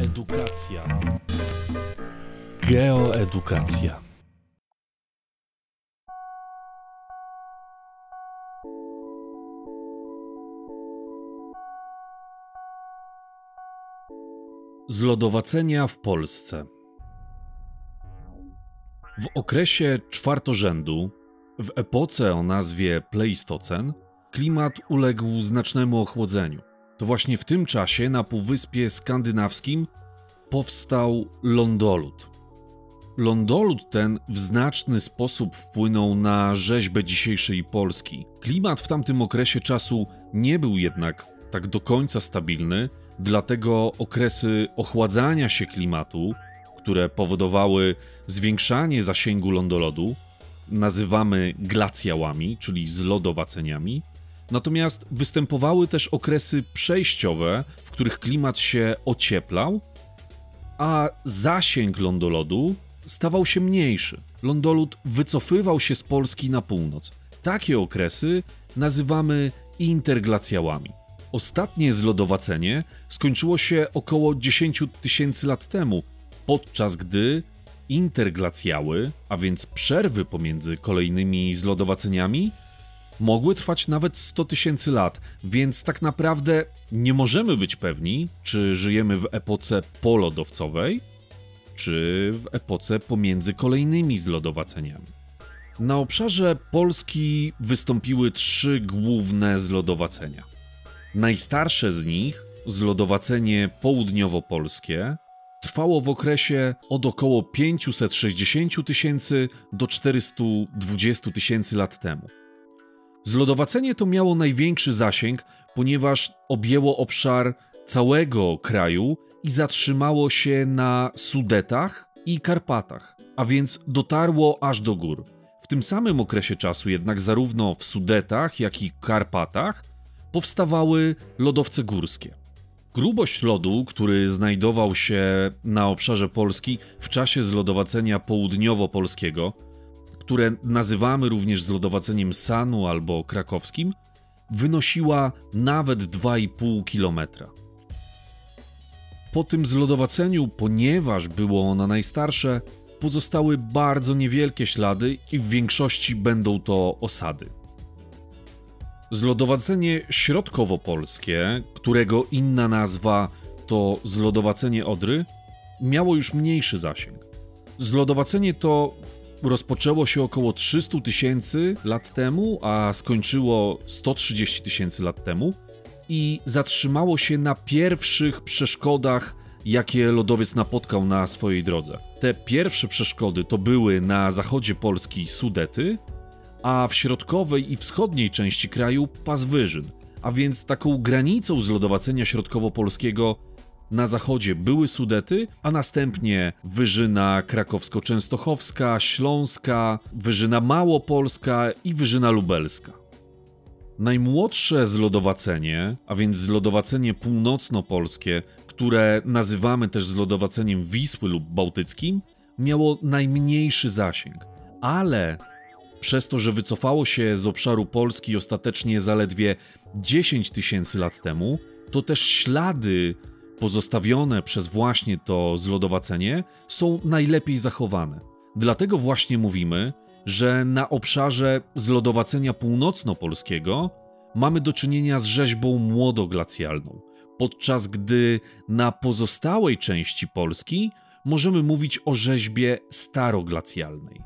Edukacja. Geoedukacja. Zlodowacenia w Polsce. W okresie czwartorzędu, w epoce o nazwie Pleistocen, klimat uległ znacznemu ochłodzeniu. To właśnie w tym czasie na Półwyspie Skandynawskim powstał lądolud. Lądolud ten w znaczny sposób wpłynął na rzeźbę dzisiejszej Polski. Klimat w tamtym okresie czasu nie był jednak tak do końca stabilny, dlatego okresy ochładzania się klimatu, które powodowały zwiększanie zasięgu lądolodu, nazywamy glacjałami, czyli zlodowaceniami, Natomiast występowały też okresy przejściowe, w których klimat się ocieplał, a zasięg lądolodu stawał się mniejszy. Lądolud wycofywał się z Polski na północ. Takie okresy nazywamy interglacjałami. Ostatnie zlodowacenie skończyło się około 10 tysięcy lat temu, podczas gdy interglacjały, a więc przerwy pomiędzy kolejnymi zlodowaceniami, mogły trwać nawet 100 tysięcy lat, więc tak naprawdę nie możemy być pewni, czy żyjemy w epoce polodowcowej, czy w epoce pomiędzy kolejnymi zlodowaceniami. Na obszarze Polski wystąpiły trzy główne zlodowacenia. Najstarsze z nich, zlodowacenie południowo-polskie, trwało w okresie od około 560 tysięcy do 420 tysięcy lat temu. Zlodowacenie to miało największy zasięg, ponieważ objęło obszar całego kraju i zatrzymało się na Sudetach i Karpatach, a więc dotarło aż do gór. W tym samym okresie czasu jednak zarówno w Sudetach, jak i Karpatach powstawały lodowce górskie. Grubość lodu, który znajdował się na obszarze Polski w czasie zlodowacenia południowo-polskiego, które nazywamy również zlodowaceniem Sanu albo krakowskim, wynosiła nawet 2,5 km. Po tym zlodowaceniu, ponieważ było ono najstarsze, pozostały bardzo niewielkie ślady i w większości będą to osady. Zlodowacenie środkowo-polskie, którego inna nazwa to zlodowacenie Odry, miało już mniejszy zasięg. Zlodowacenie to rozpoczęło się około 300 tysięcy lat temu, a skończyło 130 tysięcy lat temu i zatrzymało się na pierwszych przeszkodach, jakie lodowiec napotkał na swojej drodze. Te pierwsze przeszkody to były na zachodzie Polski Sudety, a w środkowej i wschodniej części kraju Pas Wyżyn, a więc taką granicą zlodowacenia środkowo-polskiego na zachodzie były Sudety, a następnie Wyżyna krakowsko-częstochowska, śląska, Wyżyna małopolska i Wyżyna lubelska. Najmłodsze zlodowacenie, a więc zlodowacenie północno-polskie, które nazywamy też zlodowaceniem Wisły lub Bałtyckim, miało najmniejszy zasięg, ale przez to, że wycofało się z obszaru Polski ostatecznie zaledwie 10 tysięcy lat temu, to też ślady pozostawione przez właśnie to zlodowacenie są najlepiej zachowane. Dlatego właśnie mówimy, że na obszarze zlodowacenia północno-polskiego mamy do czynienia z rzeźbą młodoglacjalną, podczas gdy na pozostałej części Polski możemy mówić o rzeźbie staroglacjalnej.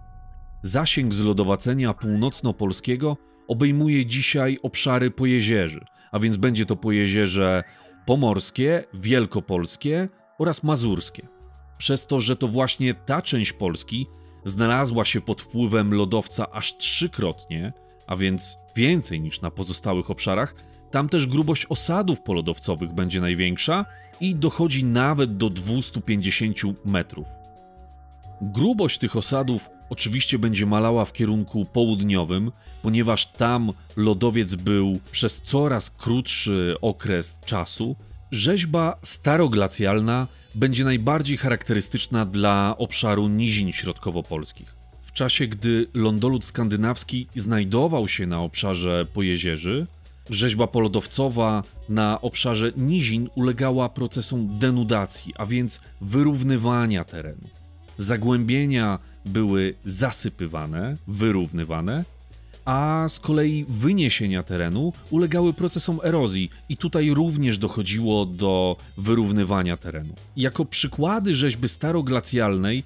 Zasięg zlodowacenia północno-polskiego obejmuje dzisiaj obszary pojezierzy, a więc będzie to pojezierze pomorskie, wielkopolskie oraz mazurskie. Przez to, że to właśnie ta część Polski znalazła się pod wpływem lodowca aż trzykrotnie, a więc więcej niż na pozostałych obszarach, tam też grubość osadów polodowcowych będzie największa i dochodzi nawet do 250 metrów. Grubość tych osadów oczywiście będzie malała w kierunku południowym, ponieważ tam lodowiec był przez coraz krótszy okres czasu. Rzeźba staroglacjalna będzie najbardziej charakterystyczna dla obszaru nizin środkowopolskich. W czasie, gdy lądolud skandynawski znajdował się na obszarze pojezierzy, Rzeźba polodowcowa na obszarze nizin ulegała procesom denudacji, a więc wyrównywania terenu. Zagłębienia były zasypywane, wyrównywane, a z kolei wyniesienia terenu ulegały procesom erozji i tutaj również dochodziło do wyrównywania terenu. Jako przykłady rzeźby staroglacjalnej,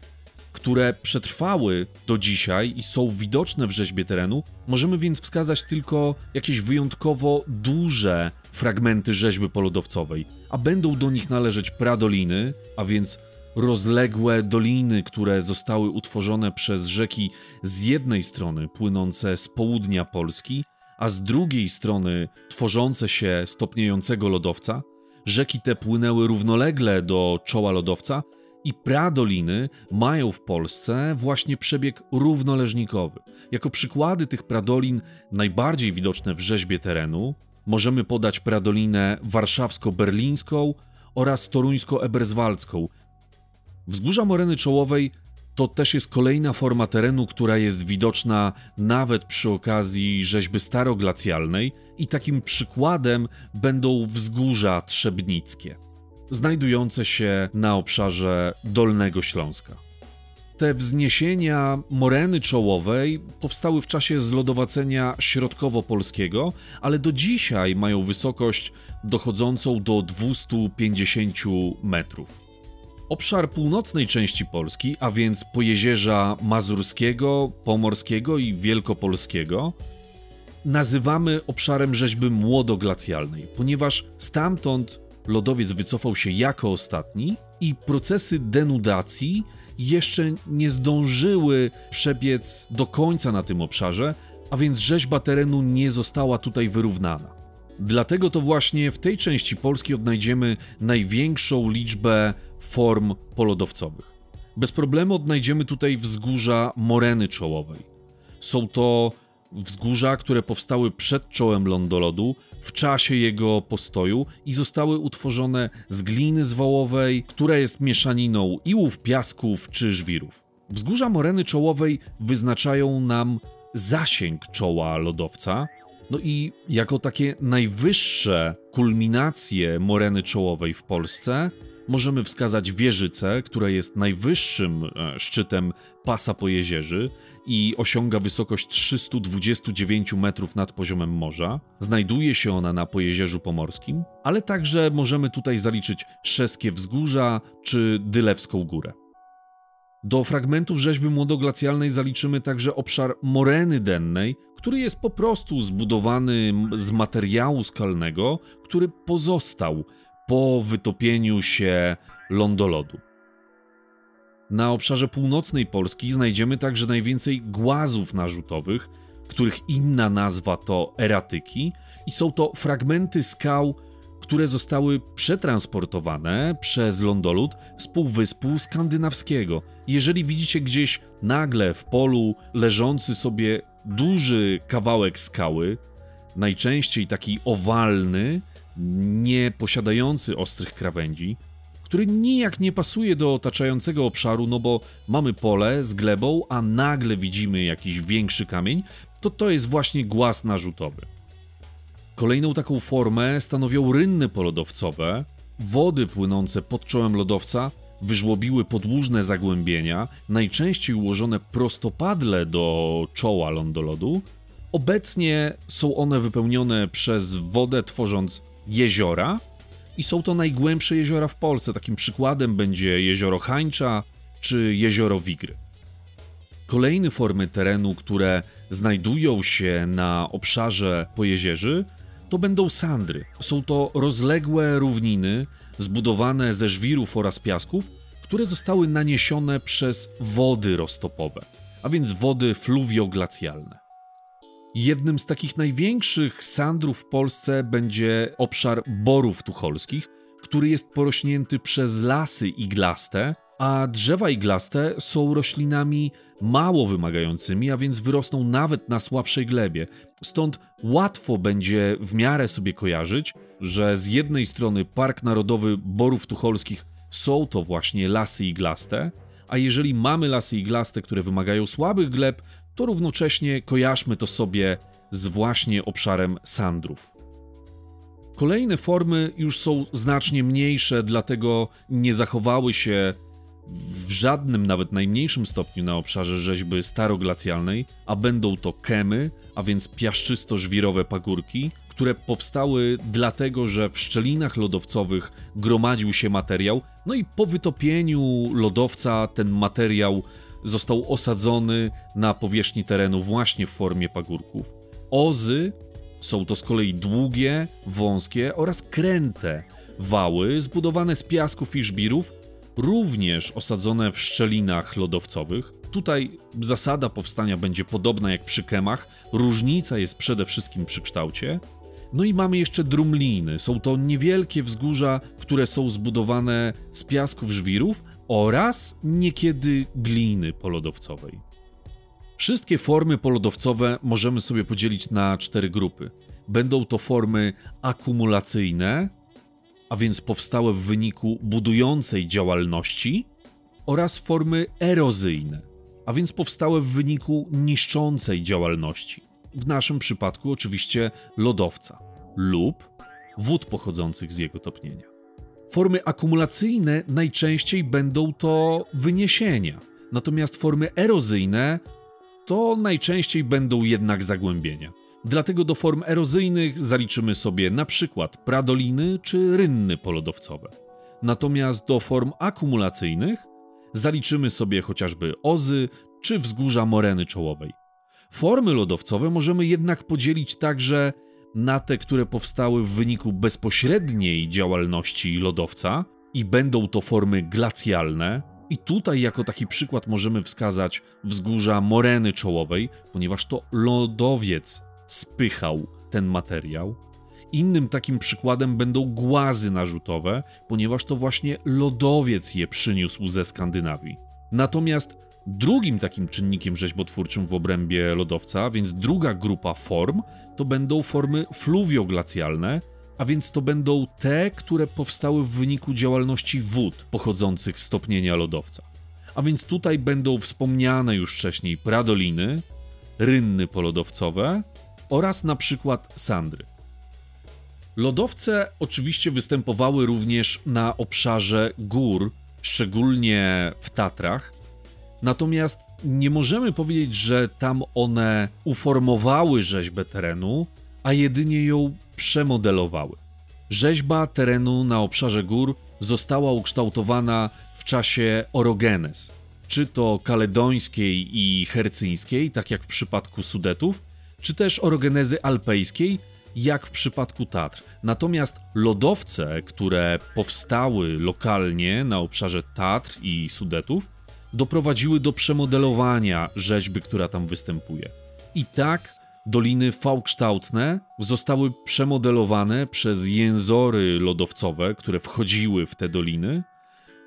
które przetrwały do dzisiaj i są widoczne w rzeźbie terenu, możemy więc wskazać tylko jakieś wyjątkowo duże fragmenty rzeźby polodowcowej, a będą do nich należeć pradoliny, a więc rozległe doliny, które zostały utworzone przez rzeki z jednej strony płynące z południa Polski, a z drugiej strony tworzące się stopniejącego lodowca. Rzeki te płynęły równolegle do czoła lodowca i pradoliny mają w Polsce właśnie przebieg równoleżnikowy. Jako przykłady tych pradolin najbardziej widoczne w rzeźbie terenu możemy podać pradolinę warszawsko-berlińską oraz toruńsko-eberswaldzką, Wzgórza Moreny Czołowej to też jest kolejna forma terenu, która jest widoczna nawet przy okazji rzeźby staroglacjalnej i takim przykładem będą wzgórza trzebnickie, znajdujące się na obszarze Dolnego Śląska. Te wzniesienia moreny czołowej powstały w czasie zlodowacenia środkowo-polskiego, ale do dzisiaj mają wysokość dochodzącą do 250 metrów. Obszar północnej części Polski, a więc pojezierza mazurskiego, pomorskiego i wielkopolskiego, nazywamy obszarem rzeźby młodoglacialnej, ponieważ stamtąd lodowiec wycofał się jako ostatni i procesy denudacji jeszcze nie zdążyły przebiec do końca na tym obszarze, a więc rzeźba terenu nie została tutaj wyrównana. Dlatego to właśnie w tej części Polski odnajdziemy największą liczbę form polodowcowych. Bez problemu odnajdziemy tutaj wzgórza moreny czołowej. Są to wzgórza, które powstały przed czołem lądolodu, w czasie jego postoju i zostały utworzone z gliny zwałowej, która jest mieszaniną iłów, piasków czy żwirów. Wzgórza moreny czołowej wyznaczają nam zasięg czoła lodowca, no i jako takie najwyższe kulminacje moreny czołowej w Polsce możemy wskazać Wieżycę, która jest najwyższym e, szczytem pasa pojezierzy i osiąga wysokość 329 metrów nad poziomem morza. Znajduje się ona na Pojezierzu Pomorskim, ale także możemy tutaj zaliczyć Szeskie Wzgórza czy Dylewską Górę. Do fragmentów rzeźby młodoglacialnej zaliczymy także obszar moreny dennej, który jest po prostu zbudowany z materiału skalnego, który pozostał po wytopieniu się lądolodu. Na obszarze północnej Polski znajdziemy także najwięcej głazów narzutowych, których inna nazwa to eratyki, i są to fragmenty skał, które zostały przetransportowane przez lądolud z półwyspu skandynawskiego. Jeżeli widzicie gdzieś nagle w polu leżący sobie duży kawałek skały, najczęściej taki owalny, nie posiadający ostrych krawędzi, który nijak nie pasuje do otaczającego obszaru, no bo mamy pole z glebą, a nagle widzimy jakiś większy kamień, to to jest właśnie głaz narzutowy. Kolejną taką formę stanowią rynny polodowcowe. Wody płynące pod czołem lodowca wyżłobiły podłużne zagłębienia, najczęściej ułożone prostopadle do czoła lądolodu. Obecnie są one wypełnione przez wodę, tworząc jeziora i są to najgłębsze jeziora w Polsce. Takim przykładem będzie jezioro Hańcza czy jezioro Wigry. Kolejne formy terenu, które znajdują się na obszarze pojezierzy, to będą sandry. Są to rozległe równiny zbudowane ze żwirów oraz piasków, które zostały naniesione przez wody roztopowe, a więc wody fluwioglacialne. Jednym z takich największych sandrów w Polsce będzie obszar borów tucholskich, który jest porośnięty przez lasy iglaste, a drzewa iglaste są roślinami mało wymagającymi, a więc wyrosną nawet na słabszej glebie. Stąd łatwo będzie w miarę sobie kojarzyć, że z jednej strony Park Narodowy Borów Tucholskich są to właśnie lasy iglaste, a jeżeli mamy lasy iglaste, które wymagają słabych gleb, to równocześnie kojarzmy to sobie z właśnie obszarem sandrów. Kolejne formy już są znacznie mniejsze, dlatego nie zachowały się w żadnym, nawet najmniejszym stopniu na obszarze rzeźby staroglacjalnej, a będą to kemy, a więc piaszczysto-żwirowe pagórki, które powstały dlatego, że w szczelinach lodowcowych gromadził się materiał, no i po wytopieniu lodowca ten materiał został osadzony na powierzchni terenu właśnie w formie pagórków. Ozy są to z kolei długie, wąskie oraz kręte wały zbudowane z piasków i żbirów, również osadzone w szczelinach lodowcowych. Tutaj zasada powstania będzie podobna jak przy kemach, różnica jest przede wszystkim przy kształcie. No i mamy jeszcze drumliny. Są to niewielkie wzgórza, które są zbudowane z piasków żwirów oraz niekiedy gliny polodowcowej. Wszystkie formy polodowcowe możemy sobie podzielić na cztery grupy. Będą to formy akumulacyjne, a więc powstałe w wyniku budującej działalności, oraz formy erozyjne, a więc powstałe w wyniku niszczącej działalności. W naszym przypadku oczywiście lodowca lub wód pochodzących z jego topnienia. Formy akumulacyjne najczęściej będą to wyniesienia, natomiast formy erozyjne to najczęściej będą jednak zagłębienia. Dlatego do form erozyjnych zaliczymy sobie na przykład pradoliny czy rynny polodowcowe. Natomiast do form akumulacyjnych zaliczymy sobie chociażby ozy czy wzgórza moreny czołowej. Formy lodowcowe możemy jednak podzielić także na te, które powstały w wyniku bezpośredniej działalności lodowca i będą to formy glacjalne, i tutaj jako taki przykład możemy wskazać wzgórza moreny czołowej, ponieważ to lodowiec spychał ten materiał. Innym takim przykładem będą głazy narzutowe, ponieważ to właśnie lodowiec je przyniósł ze Skandynawii. Natomiast drugim takim czynnikiem rzeźbotwórczym w obrębie lodowca, więc druga grupa form, to będą formy fluwioglacjalne, a więc to będą te, które powstały w wyniku działalności wód pochodzących z topnienia lodowca. A więc tutaj będą wspomniane już wcześniej pradoliny, rynny polodowcowe oraz na przykład sandry. Lodowce oczywiście występowały również na obszarze gór, szczególnie w Tatrach, natomiast nie możemy powiedzieć, że tam one uformowały rzeźbę terenu, a jedynie ją przemodelowały. Rzeźba terenu na obszarze gór została ukształtowana w czasie orogenes, czy to kaledońskiej i hercyńskiej, tak jak w przypadku Sudetów, czy też orogenezy alpejskiej, jak w przypadku Tatr. Natomiast lodowce, które powstały lokalnie na obszarze Tatr i Sudetów, doprowadziły do przemodelowania rzeźby, która tam występuje. I tak doliny V-kształtne zostały przemodelowane przez jęzory lodowcowe, które wchodziły w te doliny,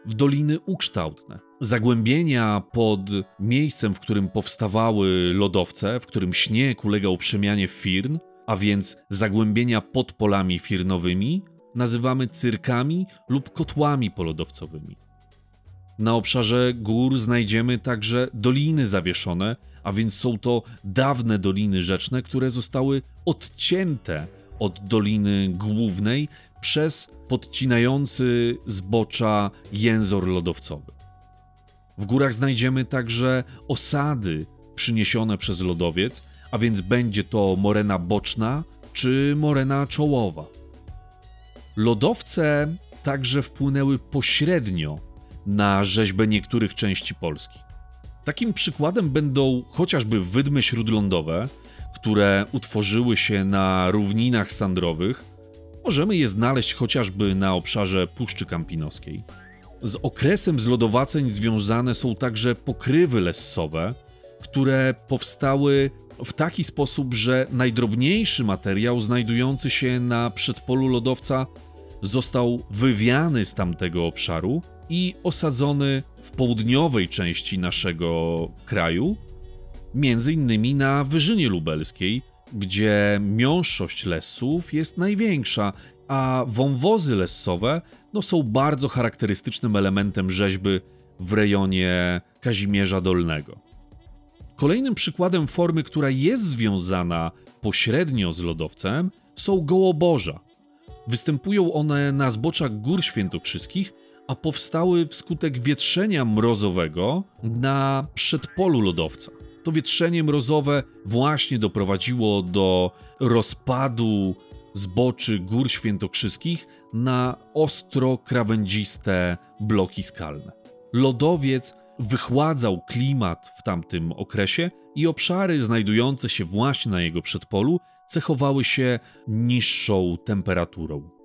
w doliny ukształtne. Zagłębienia pod miejscem, w którym powstawały lodowce, w którym śnieg ulegał przemianie firn, a więc zagłębienia pod polami firnowymi, nazywamy cyrkami lub kotłami polodowcowymi. Na obszarze gór znajdziemy także doliny zawieszone, a więc są to dawne doliny rzeczne, które zostały odcięte od doliny głównej przez podcinający zbocza jęzor lodowcowy. W górach znajdziemy także osady przyniesione przez lodowiec, a więc będzie to morena boczna czy morena czołowa. Lodowce także wpłynęły pośrednio na rzeźbę niektórych części Polski. Takim przykładem będą chociażby wydmy śródlądowe, które utworzyły się na równinach sandrowych. Możemy je znaleźć chociażby na obszarze Puszczy Kampinoskiej. Z okresem zlodowaceń związane są także pokrywy lessowe, które powstały w taki sposób, że najdrobniejszy materiał znajdujący się na przedpolu lodowca został wywiany z tamtego obszaru i osadzony w południowej części naszego kraju, między innymi na Wyżynie Lubelskiej, gdzie miąższość lesów jest największa, a wąwozy lesowe no, są bardzo charakterystycznym elementem rzeźby w rejonie Kazimierza Dolnego. Kolejnym przykładem formy, która jest związana pośrednio z lodowcem, są gołoborza. Występują one na zboczach gór świętokrzyskich, a powstały wskutek wietrzenia mrozowego na przedpolu lodowca. To wietrzenie mrozowe właśnie doprowadziło do rozpadu zboczy gór świętokrzyskich na ostro krawędziste bloki skalne. Lodowiec wychładzał klimat w tamtym okresie i obszary znajdujące się właśnie na jego przedpolu cechowały się niższą temperaturą.